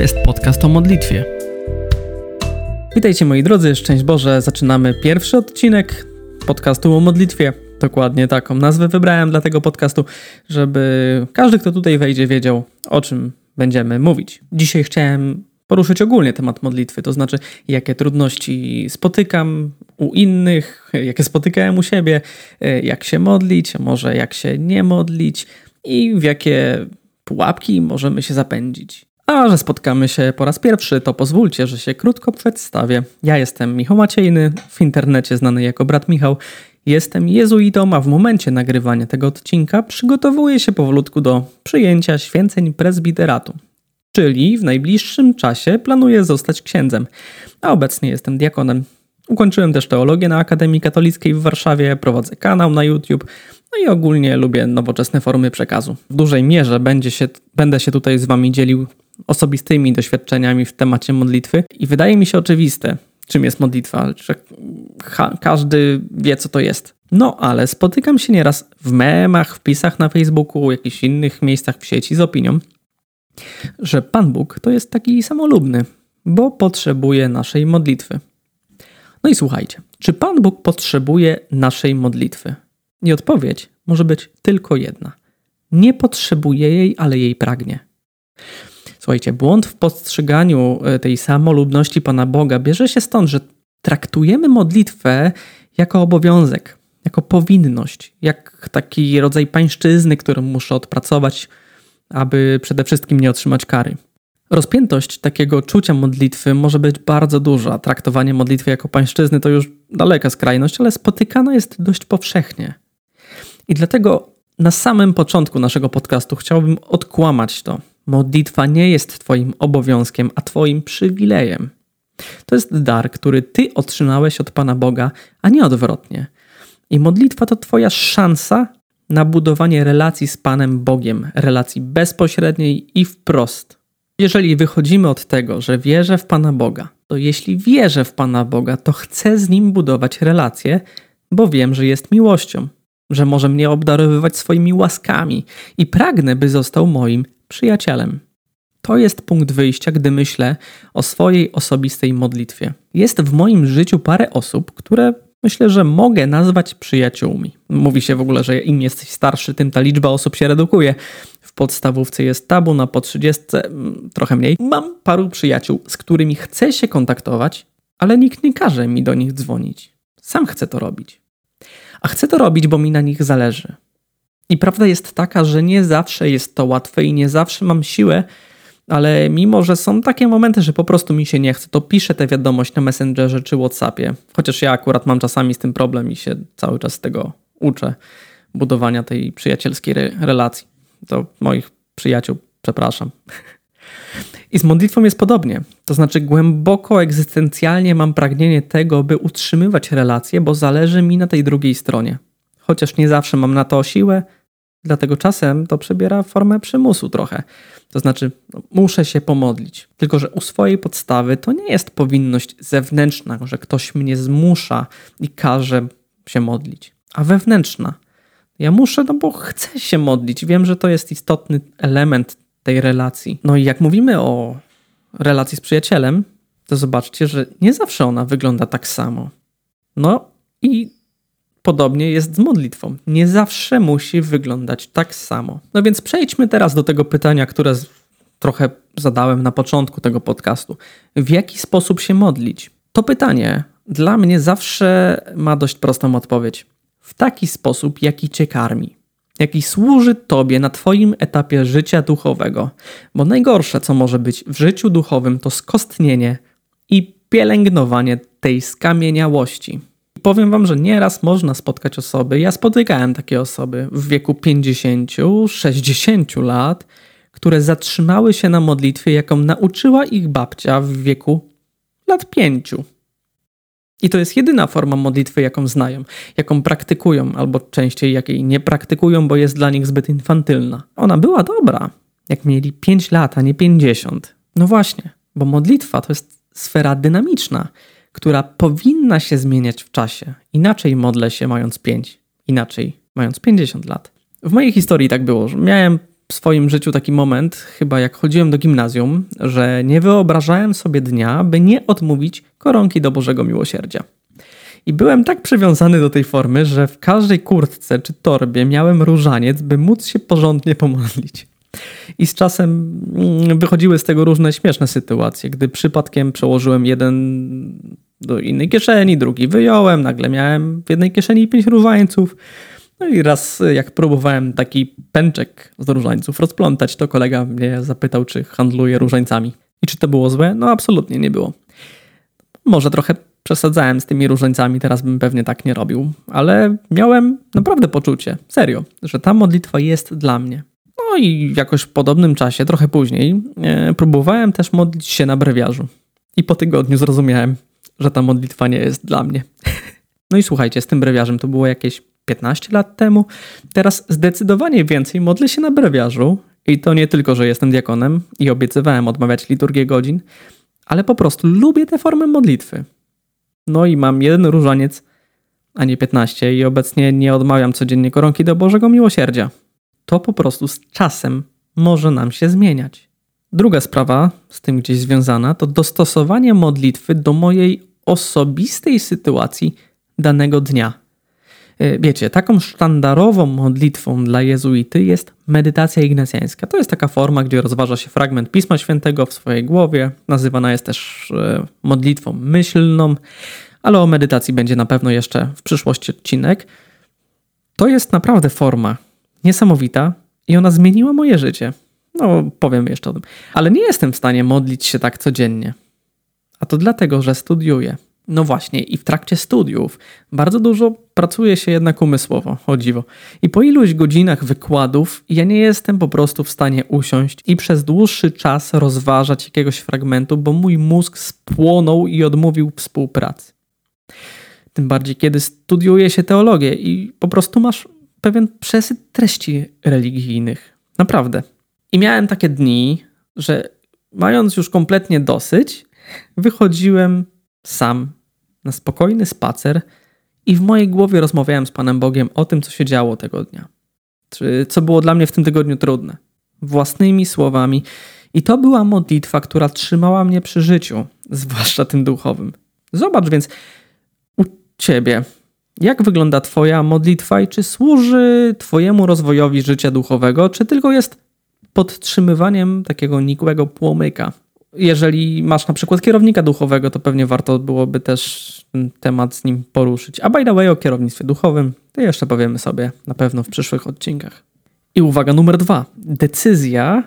jest podcast o modlitwie. Witajcie moi drodzy, szczęść Boże, zaczynamy pierwszy odcinek podcastu o modlitwie. Dokładnie taką nazwę wybrałem dla tego podcastu, żeby każdy, kto tutaj wejdzie, wiedział o czym będziemy mówić. Dzisiaj chciałem poruszyć ogólnie temat modlitwy, to znaczy jakie trudności spotykam u innych, jakie spotykałem u siebie, jak się modlić, może jak się nie modlić i w jakie pułapki możemy się zapędzić. A że spotkamy się po raz pierwszy, to pozwólcie, że się krótko przedstawię. Ja jestem Michał Maciejny, w internecie znany jako brat Michał. Jestem jezuitą, a w momencie nagrywania tego odcinka przygotowuję się powolutku do przyjęcia święceń prezbiteratu. Czyli w najbliższym czasie planuję zostać księdzem, a obecnie jestem diakonem. Ukończyłem też teologię na Akademii Katolickiej w Warszawie, prowadzę kanał na YouTube, no i ogólnie lubię nowoczesne formy przekazu. W dużej mierze będzie się, będę się tutaj z Wami dzielił osobistymi doświadczeniami w temacie modlitwy i wydaje mi się oczywiste, czym jest modlitwa, że każdy wie, co to jest. No, ale spotykam się nieraz w memach, wpisach na Facebooku, jakichś innych miejscach w sieci z opinią, że Pan Bóg to jest taki samolubny, bo potrzebuje naszej modlitwy. No i słuchajcie, czy Pan Bóg potrzebuje naszej modlitwy? I odpowiedź może być tylko jedna. Nie potrzebuje jej, ale jej pragnie. Słuchajcie, błąd w postrzeganiu e, tej samolubności Pana Boga bierze się stąd, że traktujemy modlitwę jako obowiązek, jako powinność, jak taki rodzaj pańszczyzny, którą muszę odpracować, aby przede wszystkim nie otrzymać kary. Rozpiętość takiego czucia modlitwy może być bardzo duża. Traktowanie modlitwy jako pańszczyzny to już daleka skrajność, ale spotykana jest dość powszechnie. I dlatego na samym początku naszego podcastu chciałbym odkłamać to. Modlitwa nie jest Twoim obowiązkiem, a Twoim przywilejem. To jest dar, który Ty otrzymałeś od Pana Boga, a nie odwrotnie. I modlitwa to Twoja szansa na budowanie relacji z Panem Bogiem, relacji bezpośredniej i wprost. Jeżeli wychodzimy od tego, że wierzę w Pana Boga, to jeśli wierzę w Pana Boga, to chcę z Nim budować relacje, bo wiem, że jest miłością, że może mnie obdarowywać swoimi łaskami i pragnę, by został moim przyjacielem. To jest punkt wyjścia, gdy myślę o swojej osobistej modlitwie. Jest w moim życiu parę osób, które myślę, że mogę nazwać przyjaciółmi. Mówi się w ogóle, że im jesteś starszy, tym ta liczba osób się redukuje. W podstawówce jest tabu, na po 30 mm, trochę mniej. Mam paru przyjaciół, z którymi chcę się kontaktować, ale nikt nie każe mi do nich dzwonić. Sam chcę to robić. A chcę to robić, bo mi na nich zależy. I prawda jest taka, że nie zawsze jest to łatwe i nie zawsze mam siłę, ale mimo, że są takie momenty, że po prostu mi się nie chce, to piszę tę wiadomość na Messengerze czy WhatsAppie. Chociaż ja akurat mam czasami z tym problem i się cały czas tego uczę, budowania tej przyjacielskiej re relacji. Do moich przyjaciół, przepraszam. I z modlitwą jest podobnie. To znaczy, głęboko egzystencjalnie mam pragnienie tego, by utrzymywać relacje, bo zależy mi na tej drugiej stronie. Chociaż nie zawsze mam na to siłę, Dlatego czasem to przybiera formę przymusu trochę. To znaczy, no, muszę się pomodlić. Tylko, że u swojej podstawy to nie jest powinność zewnętrzna, że ktoś mnie zmusza i każe się modlić, a wewnętrzna. Ja muszę, no bo chcę się modlić. Wiem, że to jest istotny element tej relacji. No i jak mówimy o relacji z przyjacielem, to zobaczcie, że nie zawsze ona wygląda tak samo. No i Podobnie jest z modlitwą. Nie zawsze musi wyglądać tak samo. No więc przejdźmy teraz do tego pytania, które trochę zadałem na początku tego podcastu. W jaki sposób się modlić? To pytanie dla mnie zawsze ma dość prostą odpowiedź. W taki sposób, jaki cię karmi, jaki służy tobie na twoim etapie życia duchowego. Bo najgorsze, co może być w życiu duchowym, to skostnienie i pielęgnowanie tej skamieniałości. Powiem wam, że nieraz można spotkać osoby, ja spotykałem takie osoby w wieku 50, 60 lat, które zatrzymały się na modlitwie, jaką nauczyła ich babcia w wieku lat 5. I to jest jedyna forma modlitwy, jaką znają, jaką praktykują, albo częściej jakiej nie praktykują, bo jest dla nich zbyt infantylna. Ona była dobra, jak mieli 5 lat, a nie 50. No właśnie, bo modlitwa to jest sfera dynamiczna która powinna się zmieniać w czasie. Inaczej modlę się mając 5, inaczej mając 50 lat. W mojej historii tak było, że miałem w swoim życiu taki moment, chyba jak chodziłem do gimnazjum, że nie wyobrażałem sobie dnia, by nie odmówić koronki do Bożego Miłosierdzia. I byłem tak przywiązany do tej formy, że w każdej kurtce czy torbie miałem różaniec, by móc się porządnie pomodlić. I z czasem mm, wychodziły z tego różne śmieszne sytuacje, gdy przypadkiem przełożyłem jeden do innej kieszeni, drugi wyjąłem, nagle miałem w jednej kieszeni pięć różańców. No i raz jak próbowałem taki pęczek z różańców rozplątać, to kolega mnie zapytał, czy handluję różańcami. I czy to było złe? No absolutnie nie było. Może trochę przesadzałem z tymi różańcami, teraz bym pewnie tak nie robił, ale miałem naprawdę poczucie, serio, że ta modlitwa jest dla mnie. No i jakoś w podobnym czasie, trochę później, e, próbowałem też modlić się na brewiarzu. I po tygodniu zrozumiałem, że ta modlitwa nie jest dla mnie. No i słuchajcie, z tym brewiarzem to było jakieś 15 lat temu. Teraz zdecydowanie więcej modlę się na brewiarzu. I to nie tylko, że jestem diakonem i obiecywałem odmawiać liturgię godzin, ale po prostu lubię tę formę modlitwy. No i mam jeden różaniec, a nie 15 i obecnie nie odmawiam codziennie koronki do Bożego Miłosierdzia. To po prostu z czasem może nam się zmieniać. Druga sprawa z tym gdzieś związana to dostosowanie modlitwy do mojej osobistej sytuacji danego dnia. E, wiecie, taką sztandarową modlitwą dla jezuity jest medytacja ignacjańska. To jest taka forma, gdzie rozważa się fragment Pisma Świętego w swojej głowie. Nazywana jest też e, modlitwą myślną, ale o medytacji będzie na pewno jeszcze w przyszłości odcinek. To jest naprawdę forma niesamowita i ona zmieniła moje życie. No, powiem jeszcze o tym. Ale nie jestem w stanie modlić się tak codziennie. A to dlatego, że studiuję. No właśnie, i w trakcie studiów bardzo dużo pracuje się jednak umysłowo, o dziwo. I po iluś godzinach wykładów ja nie jestem po prostu w stanie usiąść i przez dłuższy czas rozważać jakiegoś fragmentu, bo mój mózg spłonął i odmówił współpracy. Tym bardziej, kiedy studiuje się teologię i po prostu masz pewien przesyt treści religijnych. Naprawdę. I miałem takie dni, że mając już kompletnie dosyć, wychodziłem sam na spokojny spacer i w mojej głowie rozmawiałem z Panem Bogiem o tym, co się działo tego dnia. Czy co było dla mnie w tym tygodniu trudne. Własnymi słowami. I to była modlitwa, która trzymała mnie przy życiu, zwłaszcza tym duchowym. Zobacz więc u ciebie, jak wygląda Twoja modlitwa i czy służy Twojemu rozwojowi życia duchowego, czy tylko jest podtrzymywaniem takiego nikłego płomyka. Jeżeli masz na przykład kierownika duchowego, to pewnie warto byłoby też ten temat z nim poruszyć. A by the way o kierownictwie duchowym, to jeszcze powiemy sobie na pewno w przyszłych odcinkach. I uwaga numer dwa. Decyzja,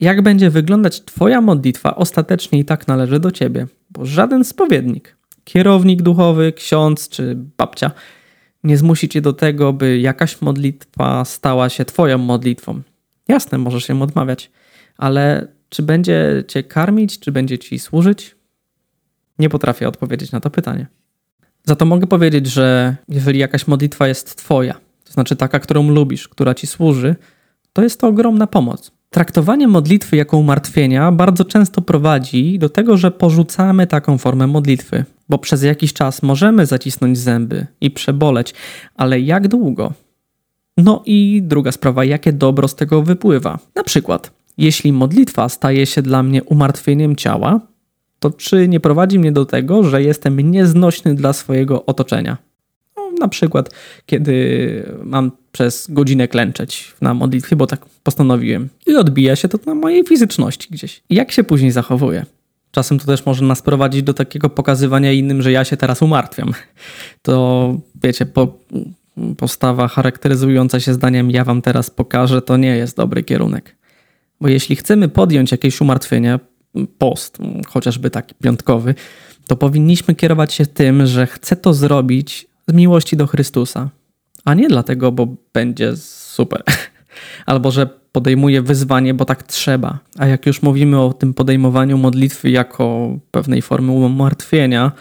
jak będzie wyglądać Twoja modlitwa, ostatecznie i tak należy do Ciebie, bo żaden spowiednik, kierownik duchowy, ksiądz czy babcia nie zmusi Cię do tego, by jakaś modlitwa stała się Twoją modlitwą. Jasne, możesz się odmawiać, ale czy będzie cię karmić, czy będzie ci służyć? Nie potrafię odpowiedzieć na to pytanie. Za to mogę powiedzieć, że jeżeli jakaś modlitwa jest twoja, to znaczy taka, którą lubisz, która ci służy, to jest to ogromna pomoc. Traktowanie modlitwy jako umartwienia bardzo często prowadzi do tego, że porzucamy taką formę modlitwy, bo przez jakiś czas możemy zacisnąć zęby i przeboleć, ale jak długo? No i druga sprawa, jakie dobro z tego wypływa. Na przykład, jeśli modlitwa staje się dla mnie umartwieniem ciała, to czy nie prowadzi mnie do tego, że jestem nieznośny dla swojego otoczenia? No, na przykład, kiedy mam przez godzinę klęczeć na modlitwie, bo tak postanowiłem, i odbija się to na mojej fizyczności gdzieś. Jak się później zachowuję? Czasem to też może nas prowadzić do takiego pokazywania innym, że ja się teraz umartwiam. To wiecie, po postawa charakteryzująca się zdaniem ja wam teraz pokażę, to nie jest dobry kierunek. Bo jeśli chcemy podjąć jakieś umartwienie, post, chociażby taki piątkowy, to powinniśmy kierować się tym, że chcę to zrobić z miłości do Chrystusa, a nie dlatego, bo będzie super. Albo że podejmuję wyzwanie, bo tak trzeba. A jak już mówimy o tym podejmowaniu modlitwy jako pewnej formy umartwienia,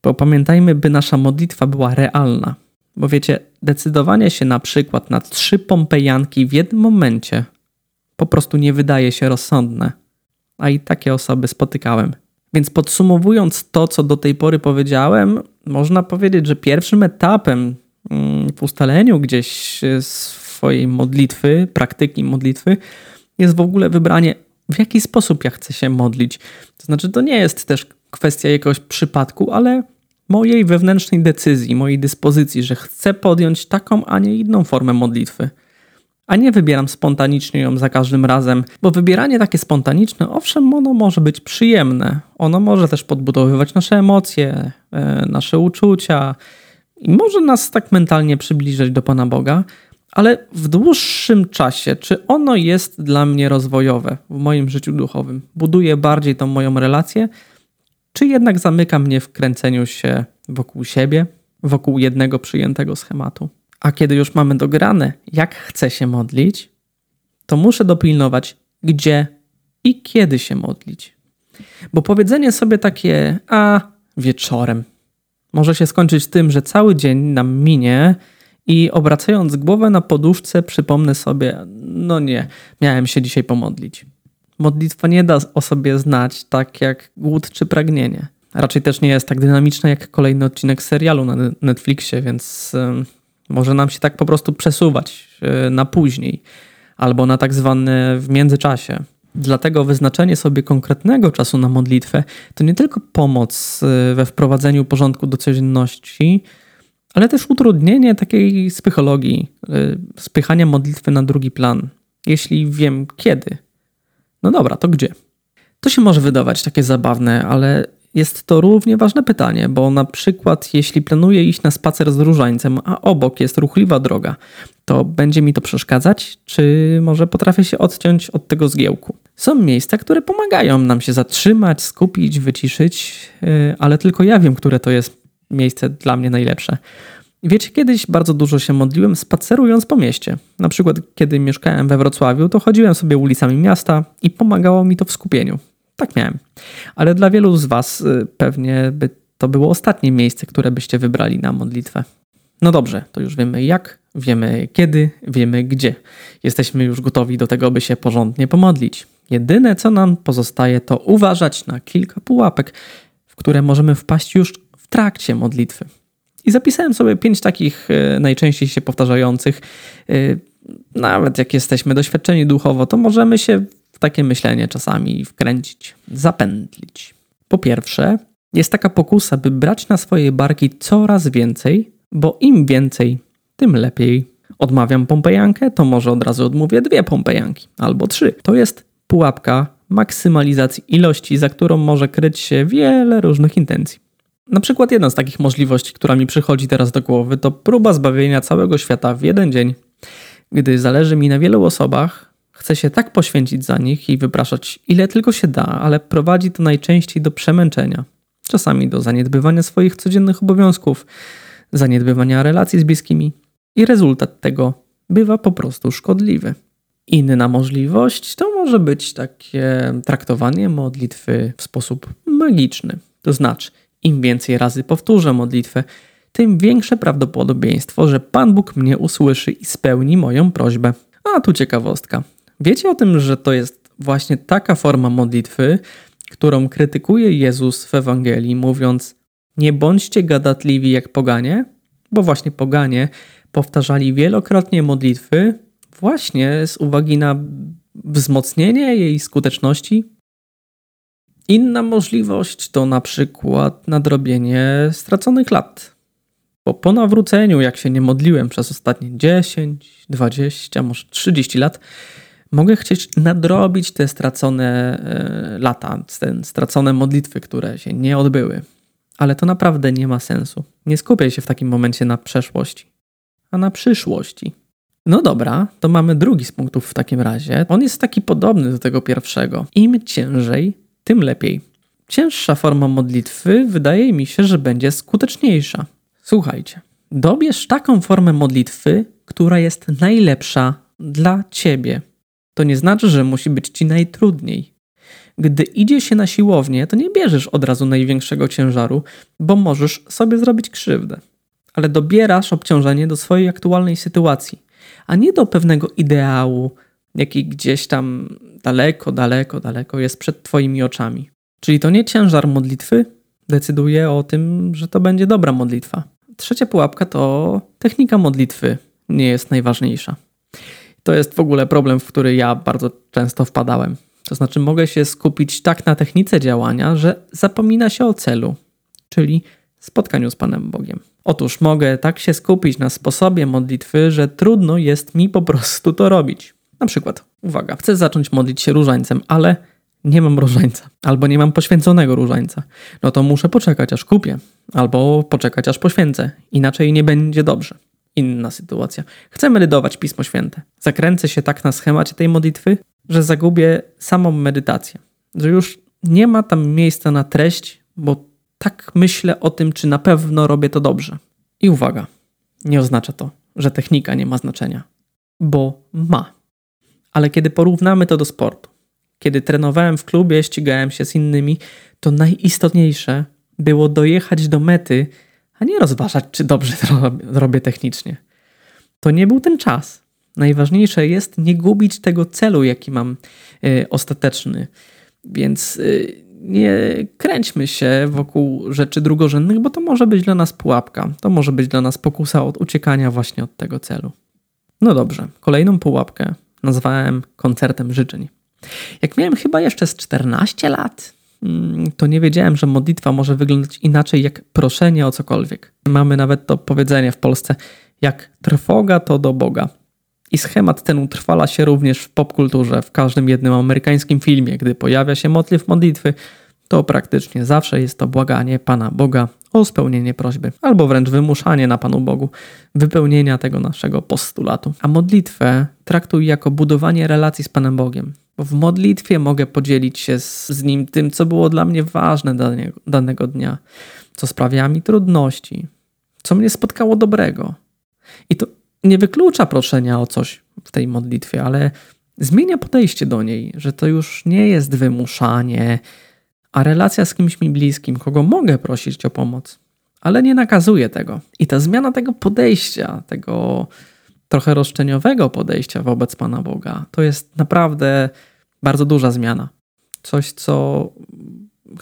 to pamiętajmy, by nasza modlitwa była realna bo wiecie, decydowanie się na przykład na trzy pompejanki w jednym momencie po prostu nie wydaje się rozsądne. A i takie osoby spotykałem. Więc podsumowując to, co do tej pory powiedziałem, można powiedzieć, że pierwszym etapem mm, w ustaleniu gdzieś swojej modlitwy, praktyki modlitwy, jest w ogóle wybranie, w jaki sposób ja chcę się modlić. To znaczy, to nie jest też kwestia jakiegoś przypadku, ale mojej wewnętrznej decyzji, mojej dyspozycji, że chcę podjąć taką, a nie inną formę modlitwy. A nie wybieram spontanicznie ją za każdym razem, bo wybieranie takie spontaniczne, owszem, ono może być przyjemne. Ono może też podbudowywać nasze emocje, e, nasze uczucia i może nas tak mentalnie przybliżyć do Pana Boga, ale w dłuższym czasie, czy ono jest dla mnie rozwojowe w moim życiu duchowym? Buduje bardziej tą moją relację, czy jednak zamyka mnie w kręceniu się wokół siebie, wokół jednego przyjętego schematu? A kiedy już mamy dograne, jak chcę się modlić, to muszę dopilnować, gdzie i kiedy się modlić. Bo powiedzenie sobie takie, a wieczorem, może się skończyć tym, że cały dzień nam minie i obracając głowę na poduszce, przypomnę sobie, no nie, miałem się dzisiaj pomodlić. Modlitwa nie da o sobie znać tak jak głód czy pragnienie. Raczej też nie jest tak dynamiczna jak kolejny odcinek serialu na Netflixie, więc może nam się tak po prostu przesuwać e, na później albo na tak zwane w międzyczasie. Dlatego wyznaczenie sobie konkretnego czasu na modlitwę to nie tylko pomoc e, we wprowadzeniu porządku do codzienności, ale też utrudnienie takiej psychologii, e, spychania modlitwy na drugi plan. Jeśli wiem kiedy, no dobra, to gdzie? To się może wydawać takie zabawne, ale jest to równie ważne pytanie, bo na przykład jeśli planuję iść na spacer z różańcem, a obok jest ruchliwa droga, to będzie mi to przeszkadzać, czy może potrafię się odciąć od tego zgiełku? Są miejsca, które pomagają nam się zatrzymać, skupić, wyciszyć, y, ale tylko ja wiem, które to jest miejsce dla mnie najlepsze. Wiecie, kiedyś bardzo dużo się modliłem spacerując po mieście. Na przykład, kiedy mieszkałem we Wrocławiu, to chodziłem sobie ulicami miasta i pomagało mi to w skupieniu. Tak miałem. Ale dla wielu z Was y, pewnie by to było ostatnie miejsce, które byście wybrali na modlitwę. No dobrze, to już wiemy jak, wiemy kiedy, wiemy gdzie. Jesteśmy już gotowi do tego, by się porządnie pomodlić. Jedyne, co nam pozostaje, to uważać na kilka pułapek, w które możemy wpaść już w trakcie modlitwy. I zapisałem sobie pięć takich y, najczęściej się powtarzających. Y, nawet jak jesteśmy doświadczeni duchowo, to możemy się takie myślenie czasami wkręcić, zapętlić. Po pierwsze, jest taka pokusa, by brać na swoje barki coraz więcej, bo im więcej, tym lepiej. Odmawiam pompejankę, to może od razu odmówię dwie pompejanki albo trzy. To jest pułapka maksymalizacji ilości, za którą może kryć się wiele różnych intencji. Na przykład jedna z takich możliwości, która mi przychodzi teraz do głowy, to próba zbawienia całego świata w jeden dzień. Gdy zależy mi na wielu osobach, Chce się tak poświęcić za nich i wypraszać ile tylko się da, ale prowadzi to najczęściej do przemęczenia. Czasami do zaniedbywania swoich codziennych obowiązków, zaniedbywania relacji z bliskimi. I rezultat tego bywa po prostu szkodliwy. Inna możliwość to może być takie traktowanie modlitwy w sposób magiczny. To znaczy, im więcej razy powtórzę modlitwę, tym większe prawdopodobieństwo, że Pan Bóg mnie usłyszy i spełni moją prośbę. A tu ciekawostka. Wiecie o tym, że to jest właśnie taka forma modlitwy, którą krytykuje Jezus w Ewangelii, mówiąc: Nie bądźcie gadatliwi jak poganie, bo właśnie poganie powtarzali wielokrotnie modlitwy, właśnie z uwagi na wzmocnienie jej skuteczności. Inna możliwość to na przykład nadrobienie straconych lat. Bo po nawróceniu, jak się nie modliłem przez ostatnie 10, 20, może 30 lat, mogę chcieć nadrobić te stracone e, lata, te stracone modlitwy, które się nie odbyły. Ale to naprawdę nie ma sensu. Nie skupiaj się w takim momencie na przeszłości, a na przyszłości. No dobra, to mamy drugi z punktów w takim razie. On jest taki podobny do tego pierwszego. Im ciężej, tym lepiej. Cięższa forma modlitwy wydaje mi się, że będzie skuteczniejsza. Słuchajcie, dobierz taką formę modlitwy, która jest najlepsza dla ciebie to nie znaczy, że musi być ci najtrudniej. Gdy idzie się na siłownię, to nie bierzesz od razu największego ciężaru, bo możesz sobie zrobić krzywdę. Ale dobierasz obciążenie do swojej aktualnej sytuacji, a nie do pewnego ideału, jaki gdzieś tam daleko, daleko, daleko jest przed Twoimi oczami. Czyli to nie ciężar modlitwy decyduje o tym, że to będzie dobra modlitwa. Trzecia pułapka to technika modlitwy nie jest najważniejsza. To jest w ogóle problem, w który ja bardzo często wpadałem. To znaczy, mogę się skupić tak na technice działania, że zapomina się o celu, czyli spotkaniu z Panem Bogiem. Otóż mogę tak się skupić na sposobie modlitwy, że trudno jest mi po prostu to robić. Na przykład, uwaga, chcę zacząć modlić się różańcem, ale nie mam różańca, albo nie mam poświęconego różańca. No to muszę poczekać, aż kupię, albo poczekać, aż poświęcę. Inaczej nie będzie dobrze. Inna sytuacja. Chcę medytować Pismo Święte. Zakręcę się tak na schemacie tej modlitwy, że zagubię samą medytację. Że już nie ma tam miejsca na treść, bo tak myślę o tym, czy na pewno robię to dobrze. I uwaga, nie oznacza to, że technika nie ma znaczenia, bo ma. Ale kiedy porównamy to do sportu, kiedy trenowałem w klubie, ścigałem się z innymi, to najistotniejsze było dojechać do mety, a nie rozważać, czy dobrze to robię technicznie. To nie był ten czas. Najważniejsze jest nie gubić tego celu, jaki mam y, ostateczny. Więc y, nie kręćmy się wokół rzeczy drugorzędnych, bo to może być dla nas pułapka. To może być dla nas pokusa od uciekania właśnie od tego celu. No dobrze, kolejną pułapkę nazwałem koncertem życzeń. Jak miałem chyba jeszcze z 14 lat, to nie wiedziałem, że modlitwa może wyglądać inaczej jak proszenie o cokolwiek. Mamy nawet to powiedzenie w Polsce, jak trwoga to do Boga. I schemat ten utrwala się również w popkulturze, w każdym jednym amerykańskim filmie. Gdy pojawia się motyw modlitwy, to praktycznie zawsze jest to błaganie Pana Boga o spełnienie prośby, albo wręcz wymuszanie na Panu Bogu wypełnienia tego naszego postulatu. A modlitwę traktuj jako budowanie relacji z Panem Bogiem. W modlitwie mogę podzielić się z, z Nim tym, co było dla mnie ważne danego, danego dnia, co sprawia mi trudności, co mnie spotkało dobrego. I to nie wyklucza proszenia o coś w tej modlitwie, ale zmienia podejście do niej, że to już nie jest wymuszanie, a relacja z kimś mi bliskim, kogo mogę prosić o pomoc, ale nie nakazuje tego. I ta zmiana tego podejścia, tego trochę roszczeniowego podejścia wobec Pana Boga, to jest naprawdę bardzo duża zmiana. Coś, co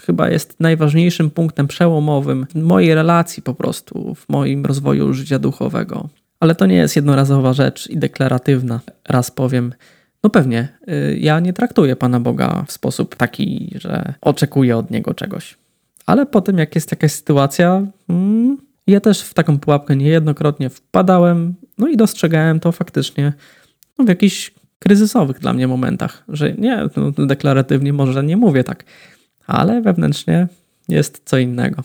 chyba jest najważniejszym punktem przełomowym mojej relacji po prostu, w moim rozwoju życia duchowego. Ale to nie jest jednorazowa rzecz i deklaratywna. Raz powiem, no pewnie, y, ja nie traktuję Pana Boga w sposób taki, że oczekuję od Niego czegoś. Ale potem, jak jest jakaś sytuacja, mm, ja też w taką pułapkę niejednokrotnie wpadałem, no i dostrzegałem to faktycznie no, w jakichś kryzysowych dla mnie momentach, że nie, no, deklaratywnie może nie mówię tak, ale wewnętrznie jest co innego.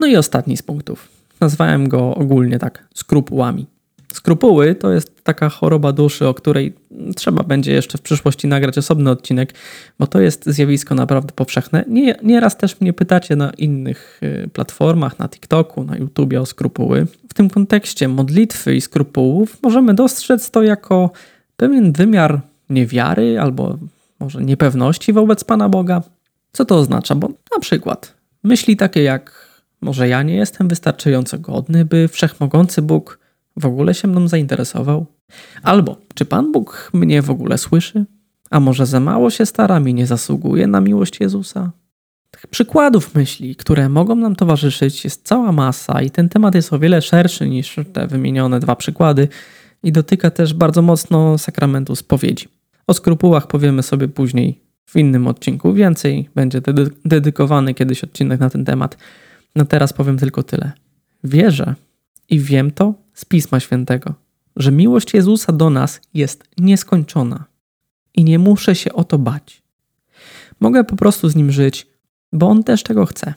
No i ostatni z punktów. Nazwałem go ogólnie tak skrupułami. Skrupuły to jest taka choroba duszy, o której trzeba będzie jeszcze w przyszłości nagrać osobny odcinek, bo to jest zjawisko naprawdę powszechne. Nie, nieraz też mnie pytacie na innych y, platformach, na TikToku, na YouTubie o skrupuły. W tym kontekście modlitwy i skrupułów możemy dostrzec to jako pewien wymiar niewiary albo może niepewności wobec Pana Boga. Co to oznacza? Bo na przykład myśli takie jak może ja nie jestem wystarczająco godny, by wszechmogący Bóg w ogóle się mną zainteresował? Albo czy Pan Bóg mnie w ogóle słyszy? A może za mało się staram i nie zasługuje na miłość Jezusa? Tych przykładów myśli, które mogą nam towarzyszyć, jest cała masa i ten temat jest o wiele szerszy niż te wymienione dwa przykłady i dotyka też bardzo mocno sakramentu spowiedzi. O skrupułach powiemy sobie później w innym odcinku. Więcej będzie dedy dedykowany kiedyś odcinek na ten temat. No teraz powiem tylko tyle. Wierzę i wiem to z Pisma Świętego, że miłość Jezusa do nas jest nieskończona i nie muszę się o to bać. Mogę po prostu z nim żyć, bo on też tego chce.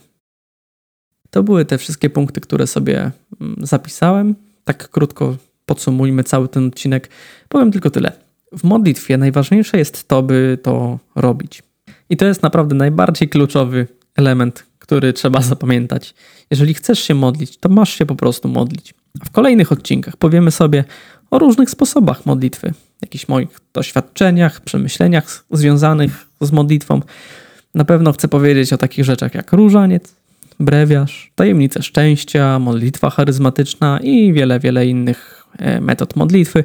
To były te wszystkie punkty, które sobie mm, zapisałem. Tak krótko podsumujmy cały ten odcinek. Powiem tylko tyle. W modlitwie najważniejsze jest to, by to robić. I to jest naprawdę najbardziej kluczowy element, który trzeba zapamiętać. Jeżeli chcesz się modlić, to masz się po prostu modlić. W kolejnych odcinkach powiemy sobie o różnych sposobach modlitwy, jakichś moich doświadczeniach, przemyśleniach związanych z modlitwą. Na pewno chcę powiedzieć o takich rzeczach jak różaniec, brewiarz, tajemnice szczęścia, modlitwa charyzmatyczna i wiele, wiele innych e, metod modlitwy.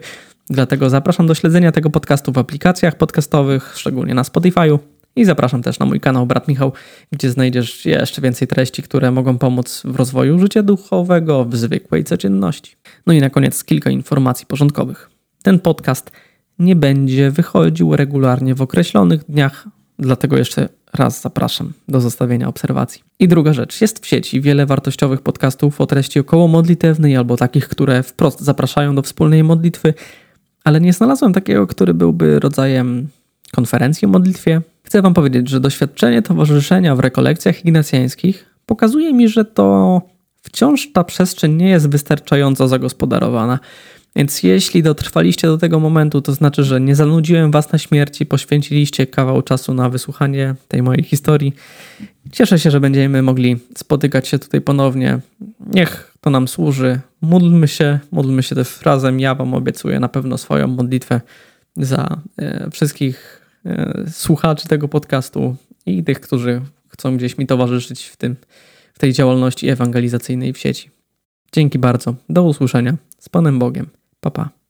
Dlatego zapraszam do śledzenia tego podcastu w aplikacjach podcastowych, szczególnie na Spotify'u. I zapraszam też na mój kanał Brat Michał, gdzie znajdziesz jeszcze więcej treści, które mogą pomóc w rozwoju życia duchowego w zwykłej codzienności. No i na koniec kilka informacji porządkowych. Ten podcast nie będzie wychodził regularnie w określonych dniach, dlatego jeszcze raz zapraszam do zostawienia obserwacji. I druga rzecz, jest w sieci wiele wartościowych podcastów o treści około modlitewnej albo takich, które wprost zapraszają do wspólnej modlitwy, ale nie znalazłem takiego, który byłby rodzajem konferencji o modlitwie. Chcę Wam powiedzieć, że doświadczenie towarzyszenia w rekolekcjach ignacjańskich pokazuje mi, że to wciąż ta przestrzeń nie jest wystarczająco zagospodarowana. Więc jeśli dotrwaliście do tego momentu, to znaczy, że nie zanudziłem was na śmierci, poświęciliście kawał czasu na wysłuchanie tej mojej historii. Cieszę się, że będziemy mogli spotykać się tutaj ponownie. Niech to nam służy. Módlmy się, módlmy się też razem. Ja wam obiecuję na pewno swoją modlitwę za e, wszystkich słuchaczy tego podcastu i tych, którzy chcą gdzieś mi towarzyszyć w, tym, w tej działalności ewangelizacyjnej w sieci. Dzięki bardzo. Do usłyszenia. Z Panem Bogiem. Pa, pa.